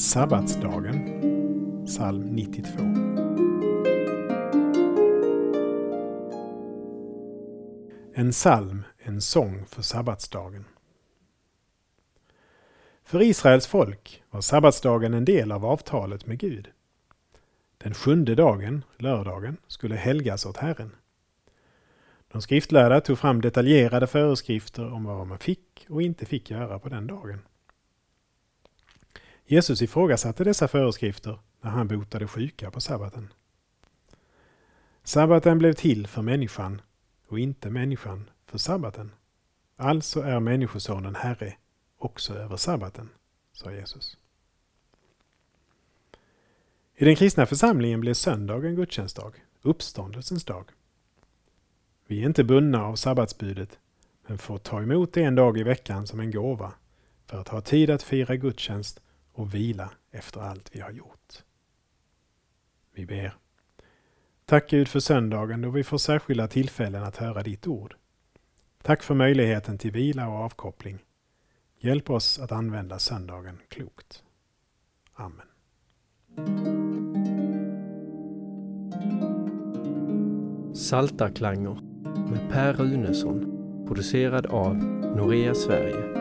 Sabbatsdagen, psalm 92. En psalm, en sång för sabbatsdagen. För Israels folk var sabbatsdagen en del av avtalet med Gud. Den sjunde dagen, lördagen, skulle helgas åt Herren. De skriftlärda tog fram detaljerade föreskrifter om vad man fick och inte fick göra på den dagen. Jesus ifrågasatte dessa föreskrifter när han botade sjuka på sabbaten. Sabbaten blev till för människan och inte människan för sabbaten. Alltså är Människosonen Herre också över sabbaten, sa Jesus. I den kristna församlingen blev söndagen gudstjänstdag, uppståndelsens dag. Vi är inte bundna av sabbatsbudet, men får ta emot det en dag i veckan som en gåva för att ha tid att fira gudstjänst och vila efter allt vi har gjort. Vi ber. Tack Gud för söndagen då vi får särskilda tillfällen att höra ditt ord. Tack för möjligheten till vila och avkoppling. Hjälp oss att använda söndagen klokt. Amen. Saltarklanger med Per Runesson producerad av Norea Sverige